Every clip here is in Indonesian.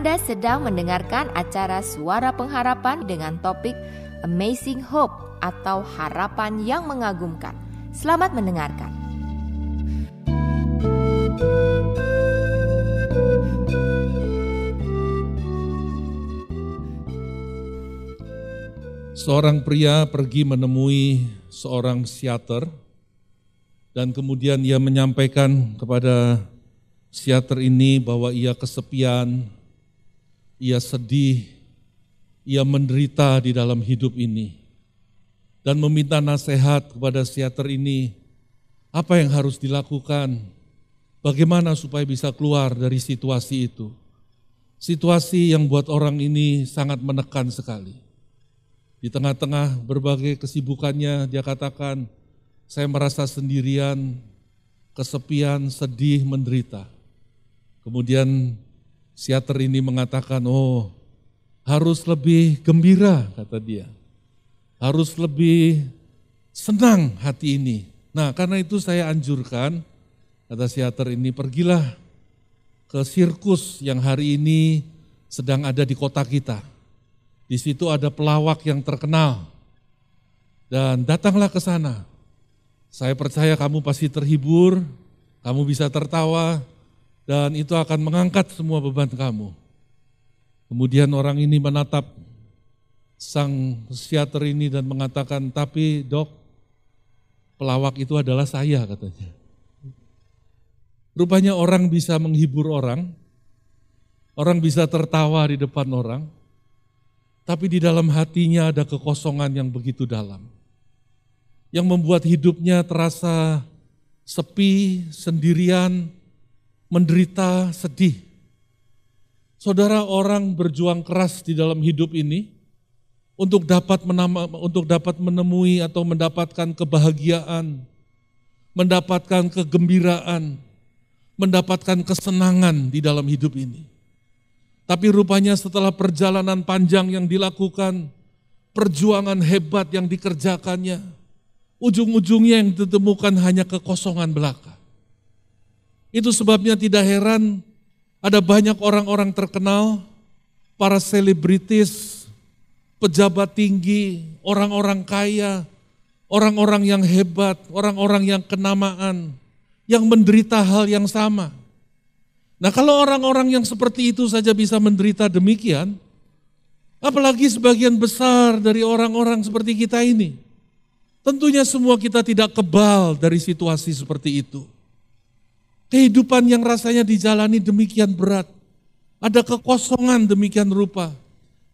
Anda sedang mendengarkan acara Suara Pengharapan dengan topik Amazing Hope atau Harapan yang Mengagumkan. Selamat mendengarkan. Seorang pria pergi menemui seorang psikiater dan kemudian ia menyampaikan kepada psikiater ini bahwa ia kesepian, ia sedih, ia menderita di dalam hidup ini. Dan meminta nasihat kepada psikiater ini, apa yang harus dilakukan, bagaimana supaya bisa keluar dari situasi itu. Situasi yang buat orang ini sangat menekan sekali. Di tengah-tengah berbagai kesibukannya, dia katakan, saya merasa sendirian, kesepian, sedih, menderita. Kemudian siater ini mengatakan, oh harus lebih gembira, kata dia. Harus lebih senang hati ini. Nah karena itu saya anjurkan, kata siater ini, pergilah ke sirkus yang hari ini sedang ada di kota kita di situ ada pelawak yang terkenal. Dan datanglah ke sana. Saya percaya kamu pasti terhibur, kamu bisa tertawa, dan itu akan mengangkat semua beban kamu. Kemudian orang ini menatap sang psikiater ini dan mengatakan, tapi dok, pelawak itu adalah saya katanya. Rupanya orang bisa menghibur orang, orang bisa tertawa di depan orang, tapi di dalam hatinya ada kekosongan yang begitu dalam. Yang membuat hidupnya terasa sepi, sendirian, menderita, sedih. Saudara orang berjuang keras di dalam hidup ini untuk dapat menama, untuk dapat menemui atau mendapatkan kebahagiaan, mendapatkan kegembiraan, mendapatkan kesenangan di dalam hidup ini. Tapi rupanya setelah perjalanan panjang yang dilakukan, perjuangan hebat yang dikerjakannya, ujung-ujungnya yang ditemukan hanya kekosongan belaka. Itu sebabnya tidak heran ada banyak orang-orang terkenal, para selebritis, pejabat tinggi, orang-orang kaya, orang-orang yang hebat, orang-orang yang kenamaan, yang menderita hal yang sama. Nah kalau orang-orang yang seperti itu saja bisa menderita demikian, apalagi sebagian besar dari orang-orang seperti kita ini. Tentunya semua kita tidak kebal dari situasi seperti itu. Kehidupan yang rasanya dijalani demikian berat. Ada kekosongan demikian rupa.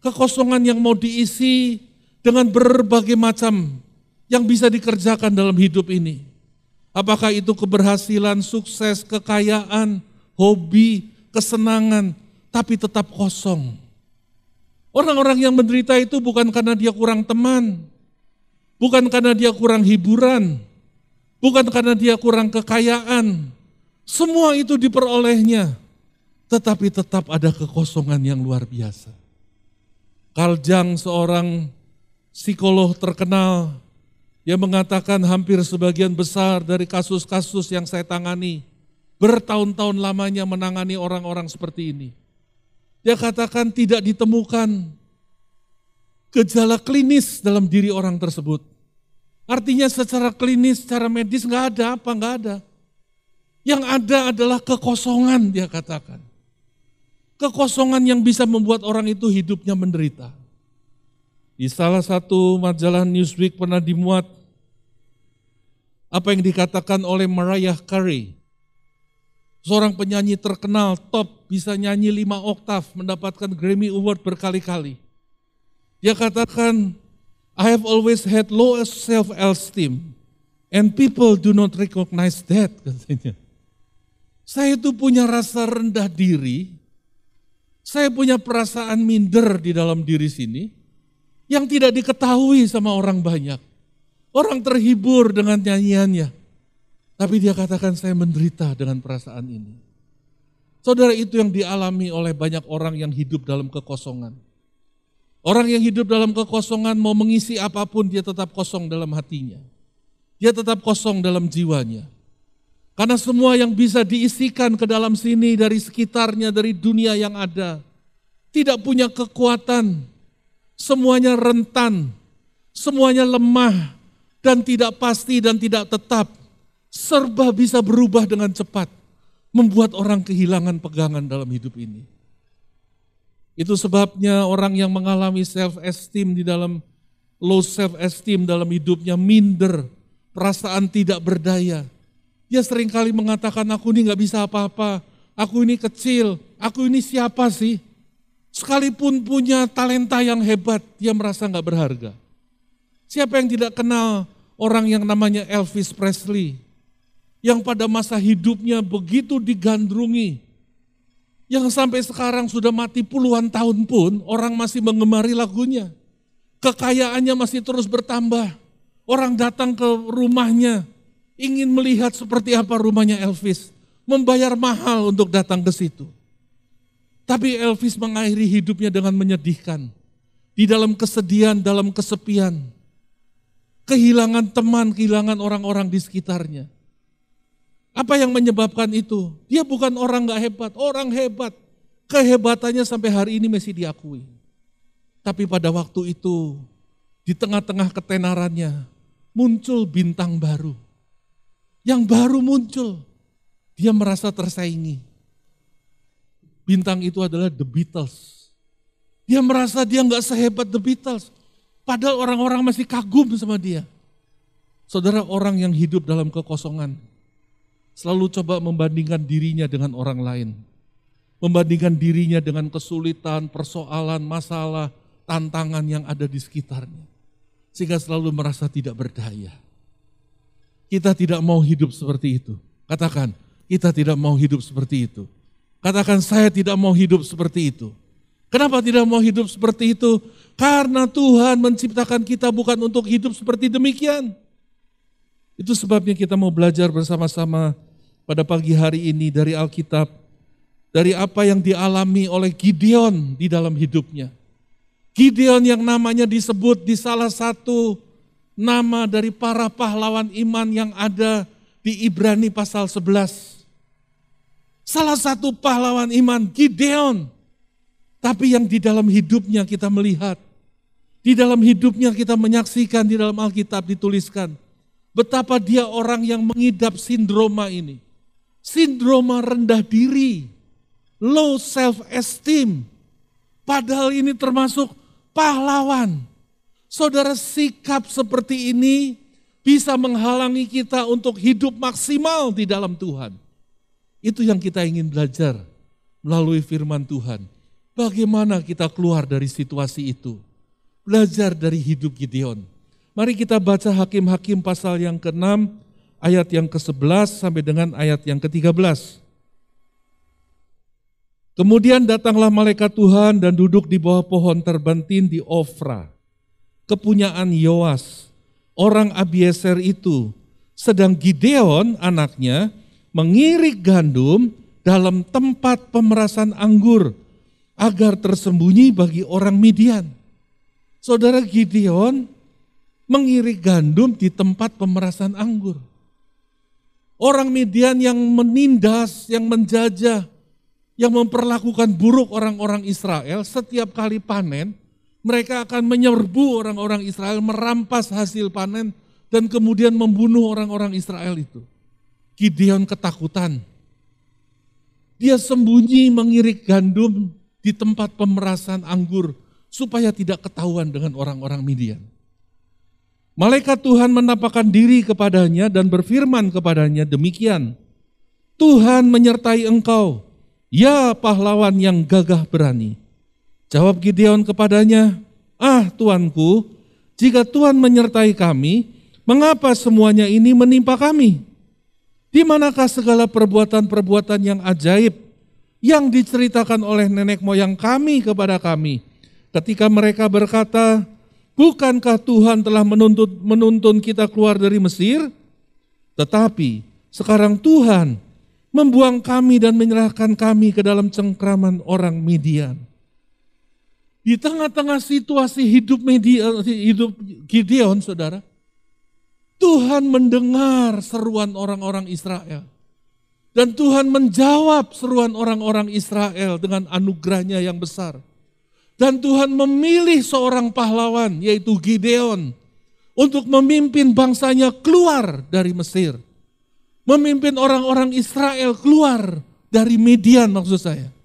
Kekosongan yang mau diisi dengan berbagai macam yang bisa dikerjakan dalam hidup ini. Apakah itu keberhasilan, sukses, kekayaan, hobi, kesenangan, tapi tetap kosong. Orang-orang yang menderita itu bukan karena dia kurang teman, bukan karena dia kurang hiburan, bukan karena dia kurang kekayaan. Semua itu diperolehnya, tetapi tetap ada kekosongan yang luar biasa. Carl Jung seorang psikolog terkenal yang mengatakan hampir sebagian besar dari kasus-kasus yang saya tangani bertahun-tahun lamanya menangani orang-orang seperti ini. Dia katakan tidak ditemukan gejala klinis dalam diri orang tersebut. Artinya secara klinis, secara medis nggak ada apa, nggak ada. Yang ada adalah kekosongan dia katakan. Kekosongan yang bisa membuat orang itu hidupnya menderita. Di salah satu majalah Newsweek pernah dimuat apa yang dikatakan oleh Mariah Carey Seorang penyanyi terkenal, top, bisa nyanyi lima oktav, mendapatkan Grammy Award berkali-kali. Dia katakan, I have always had low self-esteem, and people do not recognize that, katanya. Saya itu punya rasa rendah diri, saya punya perasaan minder di dalam diri sini, yang tidak diketahui sama orang banyak. Orang terhibur dengan nyanyiannya. Tapi dia katakan saya menderita dengan perasaan ini. Saudara itu yang dialami oleh banyak orang yang hidup dalam kekosongan. Orang yang hidup dalam kekosongan mau mengisi apa pun dia tetap kosong dalam hatinya. Dia tetap kosong dalam jiwanya. Karena semua yang bisa diisikan ke dalam sini dari sekitarnya, dari dunia yang ada, tidak punya kekuatan, semuanya rentan, semuanya lemah, dan tidak pasti dan tidak tetap. Serba bisa berubah dengan cepat, membuat orang kehilangan pegangan dalam hidup ini. Itu sebabnya orang yang mengalami self-esteem di dalam low self-esteem dalam hidupnya, minder, perasaan tidak berdaya. Dia sering kali mengatakan, aku ini gak bisa apa-apa, aku ini kecil, aku ini siapa sih? Sekalipun punya talenta yang hebat, dia merasa gak berharga. Siapa yang tidak kenal orang yang namanya Elvis Presley? Yang pada masa hidupnya begitu digandrungi, yang sampai sekarang sudah mati puluhan tahun pun orang masih mengemari lagunya. Kekayaannya masih terus bertambah. Orang datang ke rumahnya, ingin melihat seperti apa rumahnya Elvis. Membayar mahal untuk datang ke situ. Tapi Elvis mengakhiri hidupnya dengan menyedihkan. Di dalam kesedihan, dalam kesepian. Kehilangan teman, kehilangan orang-orang di sekitarnya. Apa yang menyebabkan itu? Dia bukan orang gak hebat, orang hebat. Kehebatannya sampai hari ini masih diakui. Tapi pada waktu itu, di tengah-tengah ketenarannya, muncul bintang baru. Yang baru muncul, dia merasa tersaingi. Bintang itu adalah The Beatles. Dia merasa dia nggak sehebat The Beatles. Padahal orang-orang masih kagum sama dia. Saudara orang yang hidup dalam kekosongan, selalu coba membandingkan dirinya dengan orang lain. Membandingkan dirinya dengan kesulitan, persoalan, masalah, tantangan yang ada di sekitarnya. Sehingga selalu merasa tidak berdaya. Kita tidak mau hidup seperti itu. Katakan, kita tidak mau hidup seperti itu. Katakan, saya tidak mau hidup seperti itu. Kenapa tidak mau hidup seperti itu? Karena Tuhan menciptakan kita bukan untuk hidup seperti demikian. Itu sebabnya kita mau belajar bersama-sama pada pagi hari ini dari Alkitab, dari apa yang dialami oleh Gideon di dalam hidupnya. Gideon yang namanya disebut di salah satu nama dari para pahlawan iman yang ada di Ibrani pasal 11. Salah satu pahlawan iman, Gideon. Tapi yang di dalam hidupnya kita melihat, di dalam hidupnya kita menyaksikan di dalam Alkitab dituliskan, betapa dia orang yang mengidap sindroma ini. Sindroma rendah diri, low self-esteem. Padahal ini termasuk pahlawan. Saudara sikap seperti ini bisa menghalangi kita untuk hidup maksimal di dalam Tuhan. Itu yang kita ingin belajar melalui firman Tuhan. Bagaimana kita keluar dari situasi itu? Belajar dari hidup Gideon. Mari kita baca Hakim-Hakim pasal yang ke-6 ayat yang ke-11 sampai dengan ayat yang ke-13. Kemudian datanglah malaikat Tuhan dan duduk di bawah pohon terbentin di Ofra, kepunyaan Yoas, orang Abieser itu. Sedang Gideon anaknya mengirik gandum dalam tempat pemerasan anggur agar tersembunyi bagi orang Midian. Saudara Gideon mengirik gandum di tempat pemerasan anggur. Orang Midian yang menindas, yang menjajah, yang memperlakukan buruk orang-orang Israel, setiap kali panen, mereka akan menyerbu orang-orang Israel, merampas hasil panen, dan kemudian membunuh orang-orang Israel itu. Gideon ketakutan. Dia sembunyi mengirik gandum di tempat pemerasan anggur supaya tidak ketahuan dengan orang-orang Midian. Malaikat Tuhan menampakkan diri kepadanya dan berfirman kepadanya demikian, Tuhan menyertai engkau, Ya pahlawan yang gagah berani. Jawab Gideon kepadanya, Ah Tuanku, jika Tuhan menyertai kami, mengapa semuanya ini menimpa kami? Di manakah segala perbuatan-perbuatan yang ajaib yang diceritakan oleh nenek moyang kami kepada kami ketika mereka berkata, Bukankah Tuhan telah menuntut, menuntun kita keluar dari Mesir? Tetapi sekarang Tuhan membuang kami dan menyerahkan kami ke dalam cengkraman orang Midian. Di tengah-tengah situasi hidup media, hidup Gideon, saudara, Tuhan mendengar seruan orang-orang Israel. Dan Tuhan menjawab seruan orang-orang Israel dengan anugerahnya yang besar. Dan Tuhan memilih seorang pahlawan yaitu Gideon untuk memimpin bangsanya keluar dari Mesir. Memimpin orang-orang Israel keluar dari Median maksud saya.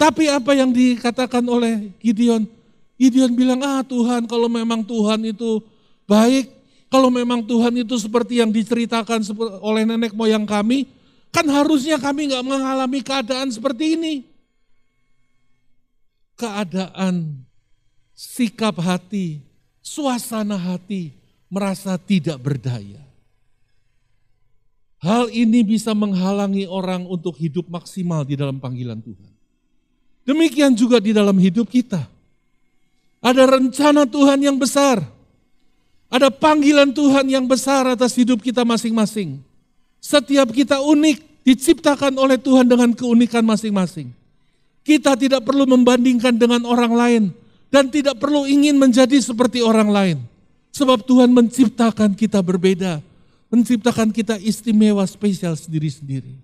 Tapi apa yang dikatakan oleh Gideon? Gideon bilang, ah Tuhan kalau memang Tuhan itu baik, kalau memang Tuhan itu seperti yang diceritakan oleh nenek moyang kami, kan harusnya kami nggak mengalami keadaan seperti ini. Keadaan, sikap hati, suasana hati merasa tidak berdaya. Hal ini bisa menghalangi orang untuk hidup maksimal di dalam panggilan Tuhan. Demikian juga di dalam hidup kita. Ada rencana Tuhan yang besar. Ada panggilan Tuhan yang besar atas hidup kita masing-masing. Setiap kita unik, diciptakan oleh Tuhan dengan keunikan masing-masing. Kita tidak perlu membandingkan dengan orang lain dan tidak perlu ingin menjadi seperti orang lain. Sebab Tuhan menciptakan kita berbeda menciptakan kita istimewa spesial sendiri-sendiri.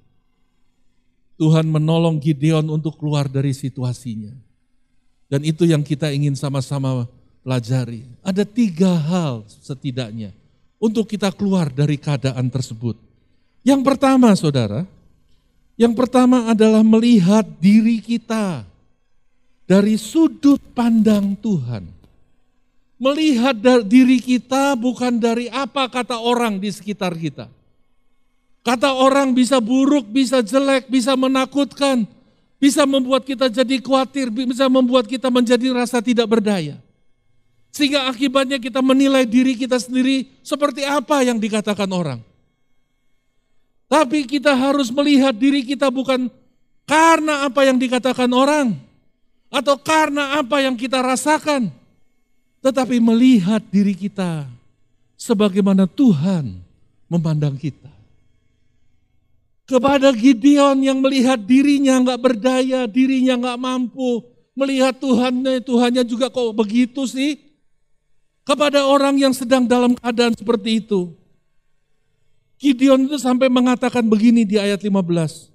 Tuhan menolong Gideon untuk keluar dari situasinya. Dan itu yang kita ingin sama-sama pelajari. Ada tiga hal setidaknya untuk kita keluar dari keadaan tersebut. Yang pertama saudara, yang pertama adalah melihat diri kita dari sudut pandang Tuhan. Melihat diri kita bukan dari apa kata orang di sekitar kita. Kata orang bisa buruk, bisa jelek, bisa menakutkan, bisa membuat kita jadi khawatir, bisa membuat kita menjadi rasa tidak berdaya. Sehingga akibatnya kita menilai diri kita sendiri seperti apa yang dikatakan orang. Tapi kita harus melihat diri kita bukan karena apa yang dikatakan orang, atau karena apa yang kita rasakan, tetapi melihat diri kita sebagaimana Tuhan memandang kita. Kepada Gideon yang melihat dirinya nggak berdaya, dirinya nggak mampu, melihat Tuhannya, Tuhannya juga kok begitu sih? Kepada orang yang sedang dalam keadaan seperti itu. Gideon itu sampai mengatakan begini di ayat 15.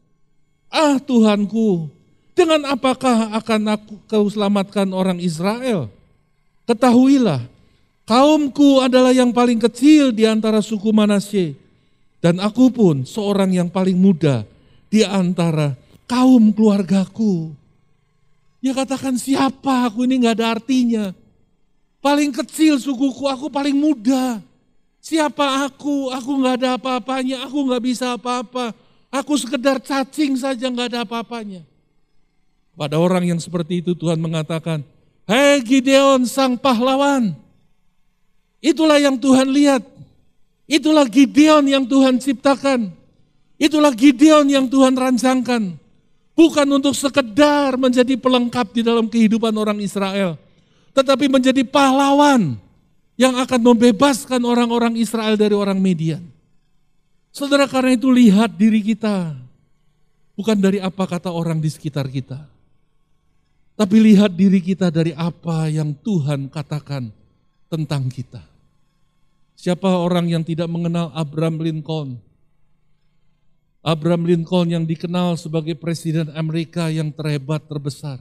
Ah Tuhanku, dengan apakah akan aku kau selamatkan orang Israel? Ketahuilah, kaumku adalah yang paling kecil di antara suku Manasye. Dan aku pun seorang yang paling muda di antara kaum keluargaku. Ya katakan siapa aku ini nggak ada artinya. Paling kecil sukuku, aku paling muda. Siapa aku? Aku nggak ada apa-apanya, aku nggak bisa apa-apa. Aku sekedar cacing saja nggak ada apa-apanya. Pada orang yang seperti itu Tuhan mengatakan, Hei Gideon sang pahlawan. Itulah yang Tuhan lihat. Itulah Gideon yang Tuhan ciptakan. Itulah Gideon yang Tuhan rancangkan. Bukan untuk sekedar menjadi pelengkap di dalam kehidupan orang Israel. Tetapi menjadi pahlawan yang akan membebaskan orang-orang Israel dari orang Median. Saudara karena itu lihat diri kita. Bukan dari apa kata orang di sekitar kita. Tapi lihat diri kita dari apa yang Tuhan katakan tentang kita. Siapa orang yang tidak mengenal Abraham Lincoln? Abraham Lincoln yang dikenal sebagai Presiden Amerika yang terhebat, terbesar.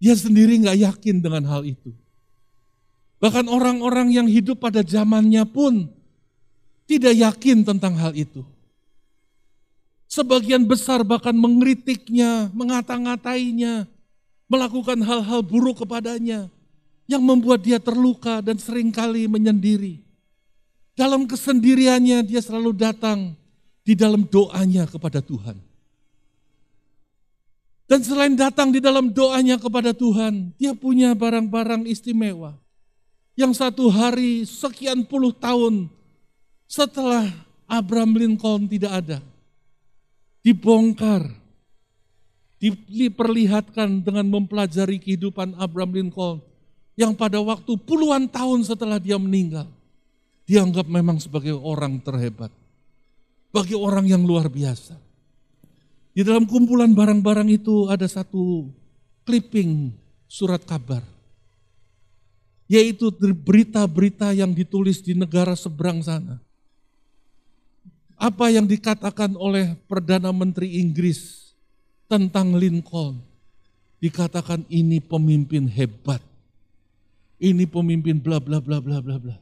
Dia sendiri nggak yakin dengan hal itu. Bahkan orang-orang yang hidup pada zamannya pun tidak yakin tentang hal itu. Sebagian besar bahkan mengkritiknya, mengata-ngatainya, melakukan hal-hal buruk kepadanya yang membuat dia terluka dan sering kali menyendiri. Dalam kesendiriannya dia selalu datang di dalam doanya kepada Tuhan. Dan selain datang di dalam doanya kepada Tuhan, dia punya barang-barang istimewa. Yang satu hari sekian puluh tahun setelah Abraham Lincoln tidak ada, dibongkar, diperlihatkan dengan mempelajari kehidupan Abraham Lincoln yang pada waktu puluhan tahun setelah dia meninggal, dianggap memang sebagai orang terhebat, bagi orang yang luar biasa. Di dalam kumpulan barang-barang itu ada satu clipping surat kabar, yaitu berita-berita yang ditulis di negara seberang sana apa yang dikatakan oleh Perdana Menteri Inggris tentang Lincoln. dikatakan ini pemimpin hebat. Ini pemimpin bla bla bla bla bla bla.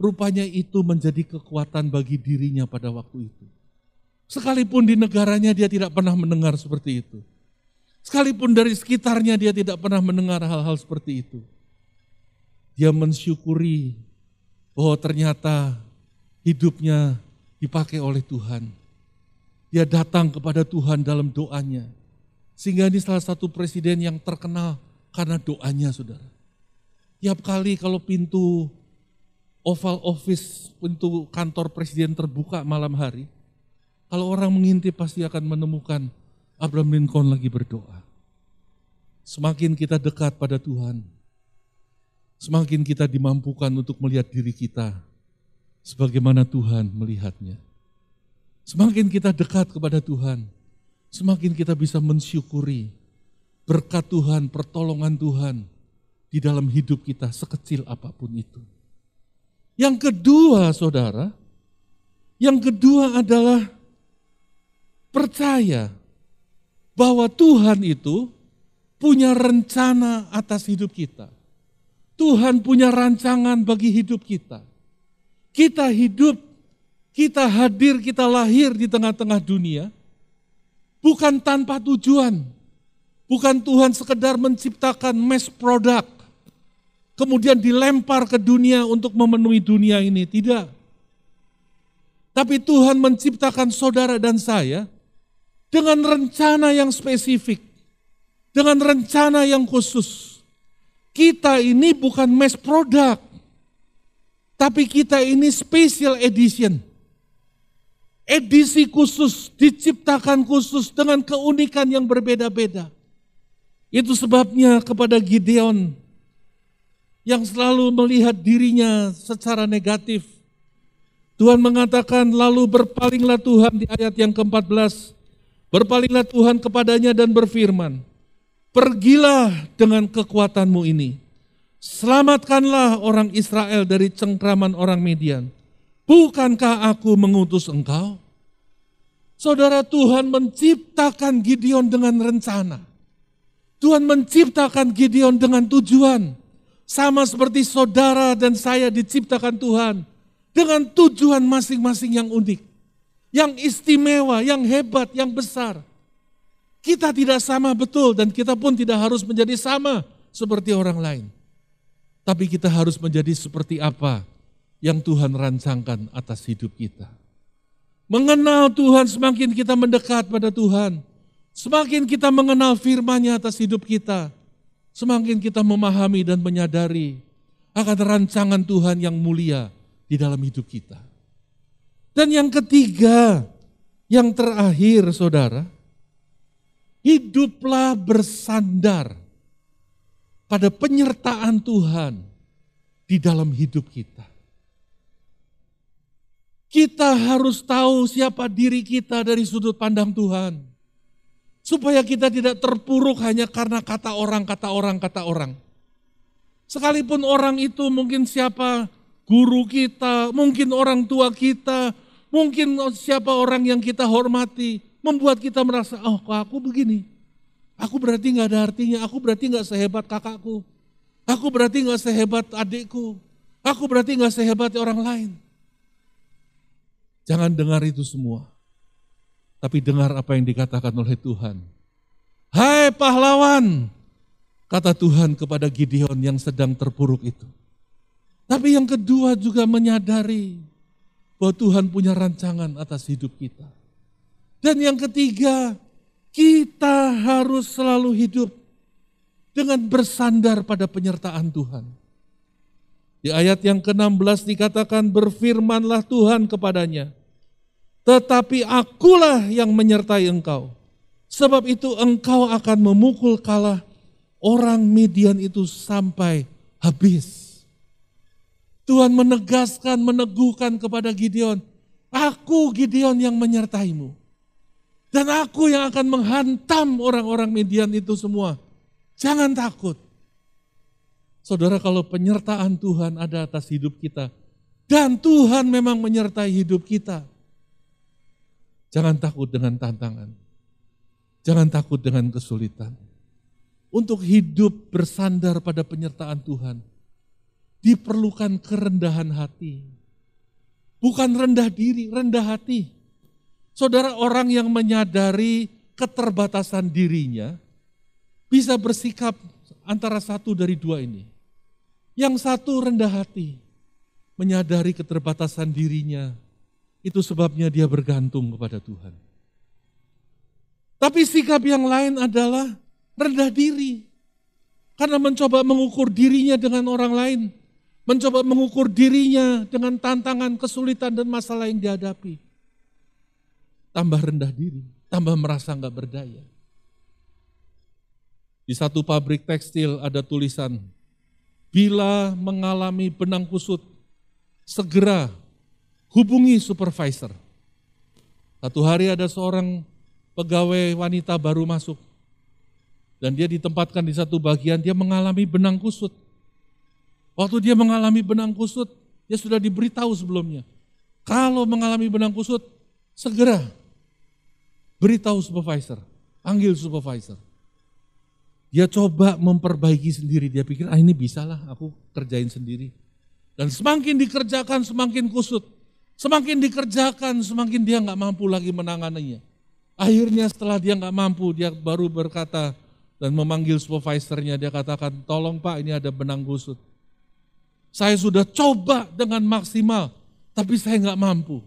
Rupanya itu menjadi kekuatan bagi dirinya pada waktu itu. Sekalipun di negaranya dia tidak pernah mendengar seperti itu. Sekalipun dari sekitarnya dia tidak pernah mendengar hal-hal seperti itu. Dia mensyukuri bahwa ternyata hidupnya dipakai oleh Tuhan. Dia datang kepada Tuhan dalam doanya. Sehingga ini salah satu presiden yang terkenal karena doanya saudara. Tiap kali kalau pintu Oval Office, pintu kantor presiden terbuka malam hari, kalau orang mengintip pasti akan menemukan Abraham Lincoln lagi berdoa. Semakin kita dekat pada Tuhan, semakin kita dimampukan untuk melihat diri kita sebagaimana Tuhan melihatnya. Semakin kita dekat kepada Tuhan, semakin kita bisa mensyukuri berkat Tuhan, pertolongan Tuhan di dalam hidup kita sekecil apa pun itu. Yang kedua, saudara, yang kedua adalah percaya bahwa Tuhan itu punya rencana atas hidup kita. Tuhan punya rancangan bagi hidup kita. Kita hidup, kita hadir, kita lahir di tengah-tengah dunia, bukan tanpa tujuan. Bukan Tuhan sekedar menciptakan mass product, kemudian dilempar ke dunia untuk memenuhi dunia ini. Tidak. Tapi Tuhan menciptakan saudara dan saya dengan rencana yang spesifik, dengan rencana yang khusus. Kita ini bukan mass product, tapi kita ini special edition. Edisi khusus, diciptakan khusus dengan keunikan yang berbeda-beda. Itu sebabnya kepada Gideon, yang selalu melihat dirinya secara negatif. Tuhan mengatakan lalu berpalinglah Tuhan di ayat yang ke-14. Berpalinglah Tuhan kepadanya dan berfirman, Pergilah dengan kekuatanmu ini. Selamatkanlah orang Israel dari cengkraman orang Median. Bukankah aku mengutus engkau? Saudara Tuhan menciptakan Gideon dengan rencana. Tuhan menciptakan Gideon dengan tujuan. Sama seperti saudara dan saya diciptakan Tuhan dengan tujuan masing-masing yang unik, yang istimewa, yang hebat, yang besar. Kita tidak sama betul dan kita pun tidak harus menjadi sama seperti orang lain. Tapi kita harus menjadi seperti apa yang Tuhan rancangkan atas hidup kita. Mengenal Tuhan semakin kita mendekat pada Tuhan, semakin kita mengenal firman-Nya atas hidup kita, Semakin kita memahami dan menyadari akan rancangan Tuhan yang mulia di dalam hidup kita. Dan yang ketiga, yang terakhir saudara, hiduplah bersandar pada penyertaan Tuhan di dalam hidup kita. Kita harus tahu siapa diri kita dari sudut pandang Tuhan. Supaya kita tidak terpuruk hanya karena kata orang, kata orang, kata orang. Sekalipun orang itu mungkin siapa guru kita, mungkin orang tua kita, mungkin siapa orang yang kita hormati, membuat kita merasa, oh kok aku begini. Aku berarti nggak ada artinya, aku berarti nggak sehebat kakakku. Aku berarti nggak sehebat adikku. Aku berarti nggak sehebat orang lain. Jangan dengar itu semua. Tapi dengar apa yang dikatakan oleh Tuhan. Hai pahlawan, kata Tuhan kepada Gideon yang sedang terpuruk itu. Tapi yang kedua juga menyadari bahwa Tuhan punya rancangan atas hidup kita. Dan yang ketiga, kita harus selalu hidup dengan bersandar pada penyertaan Tuhan. Di ayat yang ke-16 dikatakan berfirmanlah Tuhan kepadanya, tetapi akulah yang menyertai engkau. Sebab itu engkau akan memukul kalah orang Midian itu sampai habis. Tuhan menegaskan, meneguhkan kepada Gideon, aku Gideon yang menyertaimu. Dan aku yang akan menghantam orang-orang Midian itu semua. Jangan takut. Saudara kalau penyertaan Tuhan ada atas hidup kita, dan Tuhan memang menyertai hidup kita, Jangan takut dengan tantangan. Jangan takut dengan kesulitan. untuk hidup bersandar pada penyertaan Tuhan, diperlukan kerendahan hati. Bukan rendah diri, rendah hati. Saudara orang yang menyadari keterbatasan dirinya, bisa bersikap antara satu dari dua ini. Yang satu rendah hati, menyadari keterbatasan dirinya, itu sebabnya dia bergantung kepada Tuhan. Tapi sikap yang lain adalah rendah diri. Karena mencoba mengukur dirinya dengan orang lain. Mencoba mengukur dirinya dengan tantangan, kesulitan, dan masalah yang dihadapi. Tambah rendah diri, tambah merasa nggak berdaya. Di satu pabrik tekstil ada tulisan, bila mengalami benang kusut, segera hubungi supervisor. Satu hari ada seorang pegawai wanita baru masuk. Dan dia ditempatkan di satu bagian, dia mengalami benang kusut. Waktu dia mengalami benang kusut, dia sudah diberitahu sebelumnya. Kalau mengalami benang kusut, segera beritahu supervisor, panggil supervisor. Dia coba memperbaiki sendiri, dia pikir ah ini bisa lah aku kerjain sendiri. Dan semakin dikerjakan semakin kusut. Semakin dikerjakan semakin dia nggak mampu lagi menanganinya. Akhirnya setelah dia nggak mampu, dia baru berkata dan memanggil supervisornya, dia katakan, tolong pak ini ada benang kusut. Saya sudah coba dengan maksimal, tapi saya nggak mampu.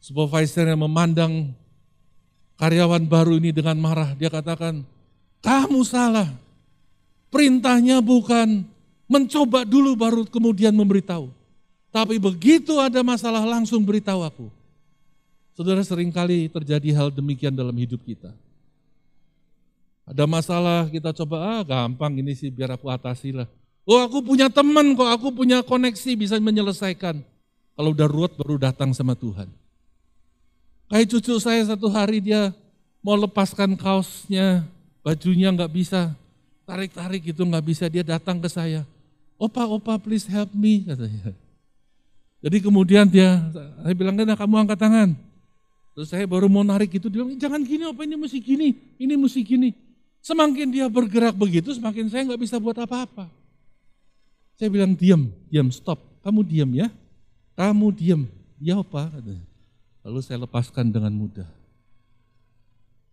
Supervisornya memandang karyawan baru ini dengan marah, dia katakan, kamu salah. Perintahnya bukan mencoba dulu baru kemudian memberitahu. Tapi begitu ada masalah langsung beritahu aku. Saudara sering kali terjadi hal demikian dalam hidup kita. Ada masalah kita coba, ah gampang ini sih biar aku atasi lah. Oh aku punya teman kok, aku punya koneksi bisa menyelesaikan. Kalau udah ruwet baru datang sama Tuhan. Kayak cucu saya satu hari dia mau lepaskan kaosnya, bajunya nggak bisa, tarik-tarik itu nggak bisa, dia datang ke saya. Opa, opa please help me, katanya. Jadi kemudian dia, saya bilang, nah, kamu angkat tangan. Terus saya baru mau narik itu, dia bilang, jangan gini, apa ini mesti gini, ini mesti gini. Semakin dia bergerak begitu, semakin saya nggak bisa buat apa-apa. Saya bilang, diam, diam, stop. Kamu diam ya, kamu diam. Ya apa? Lalu saya lepaskan dengan mudah.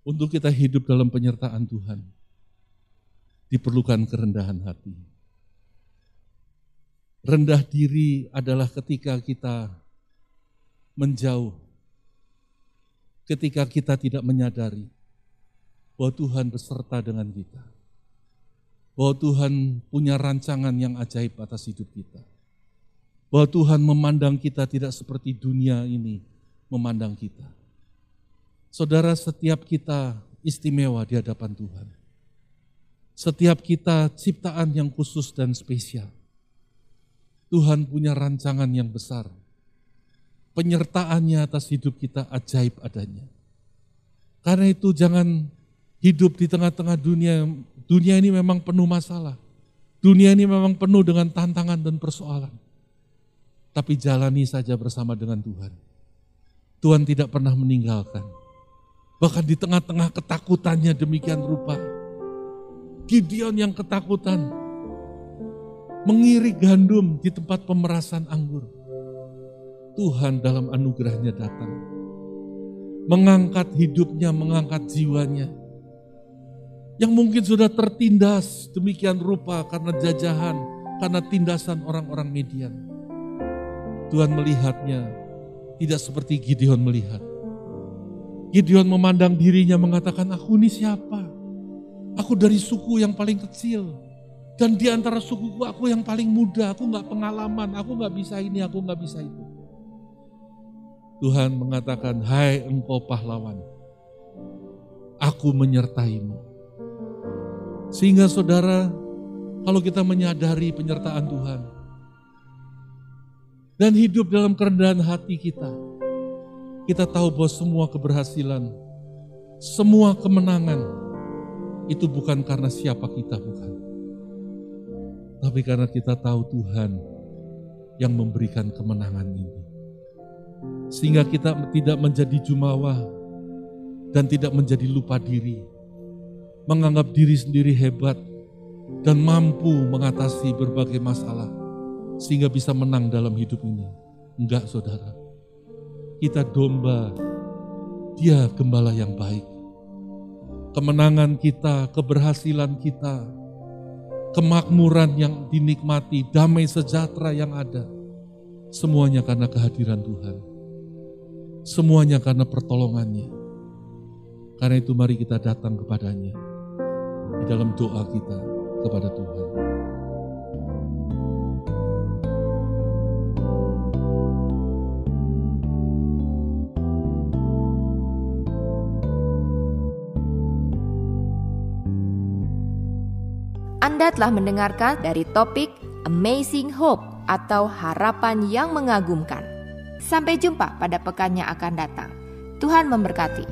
Untuk kita hidup dalam penyertaan Tuhan, diperlukan kerendahan hati. Rendah diri adalah ketika kita menjauh ketika kita tidak menyadari bahwa Tuhan beserta dengan kita. Bahwa Tuhan punya rancangan yang ajaib atas hidup kita. Bahwa Tuhan memandang kita tidak seperti dunia ini memandang kita. Saudara, setiap kita istimewa di hadapan Tuhan. Setiap kita ciptaan yang khusus dan spesial. Tuhan punya rancangan yang besar penyertaannya atas hidup kita ajaib adanya. Karena itu jangan hidup di tengah-tengah dunia. Dunia ini memang penuh masalah. Dunia ini memang penuh dengan tantangan dan persoalan. Tapi jalani saja bersama dengan Tuhan. Tuhan tidak pernah meninggalkan. Bahkan di tengah-tengah ketakutannya demikian rupa. Gideon yang ketakutan. Mengirik gandum di tempat pemerasan anggur Tuhan dalam anugerahnya datang. Mengangkat hidupnya, mengangkat jiwanya. Yang mungkin sudah tertindas demikian rupa karena jajahan, karena tindasan orang-orang median. Tuhan melihatnya tidak seperti Gideon melihat. Gideon memandang dirinya mengatakan, aku ini siapa? Aku dari suku yang paling kecil. Dan di antara sukuku aku yang paling muda, aku nggak pengalaman, aku nggak bisa ini, aku nggak bisa itu. Tuhan mengatakan, hai engkau pahlawan, aku menyertaimu. Sehingga saudara, kalau kita menyadari penyertaan Tuhan, dan hidup dalam kerendahan hati kita, kita tahu bahwa semua keberhasilan, semua kemenangan, itu bukan karena siapa kita, bukan. Tapi karena kita tahu Tuhan yang memberikan kemenangan ini. Sehingga kita tidak menjadi jumawa dan tidak menjadi lupa diri. menganggap diri sendiri hebat dan mampu mengatasi berbagai masalah sehingga bisa menang dalam hidup ini. Enggak saudara. Kita domba, dia gembala yang baik. Kemenangan kita, keberhasilan kita, kemakmuran yang dinikmati, damai sejahtera yang ada. Semuanya karena kehadiran Tuhan. Semuanya karena pertolongannya. Karena itu mari kita datang kepadanya di dalam doa kita kepada Tuhan. Anda telah mendengarkan dari topik Amazing Hope atau harapan yang mengagumkan. Sampai jumpa pada pekan yang akan datang. Tuhan memberkati.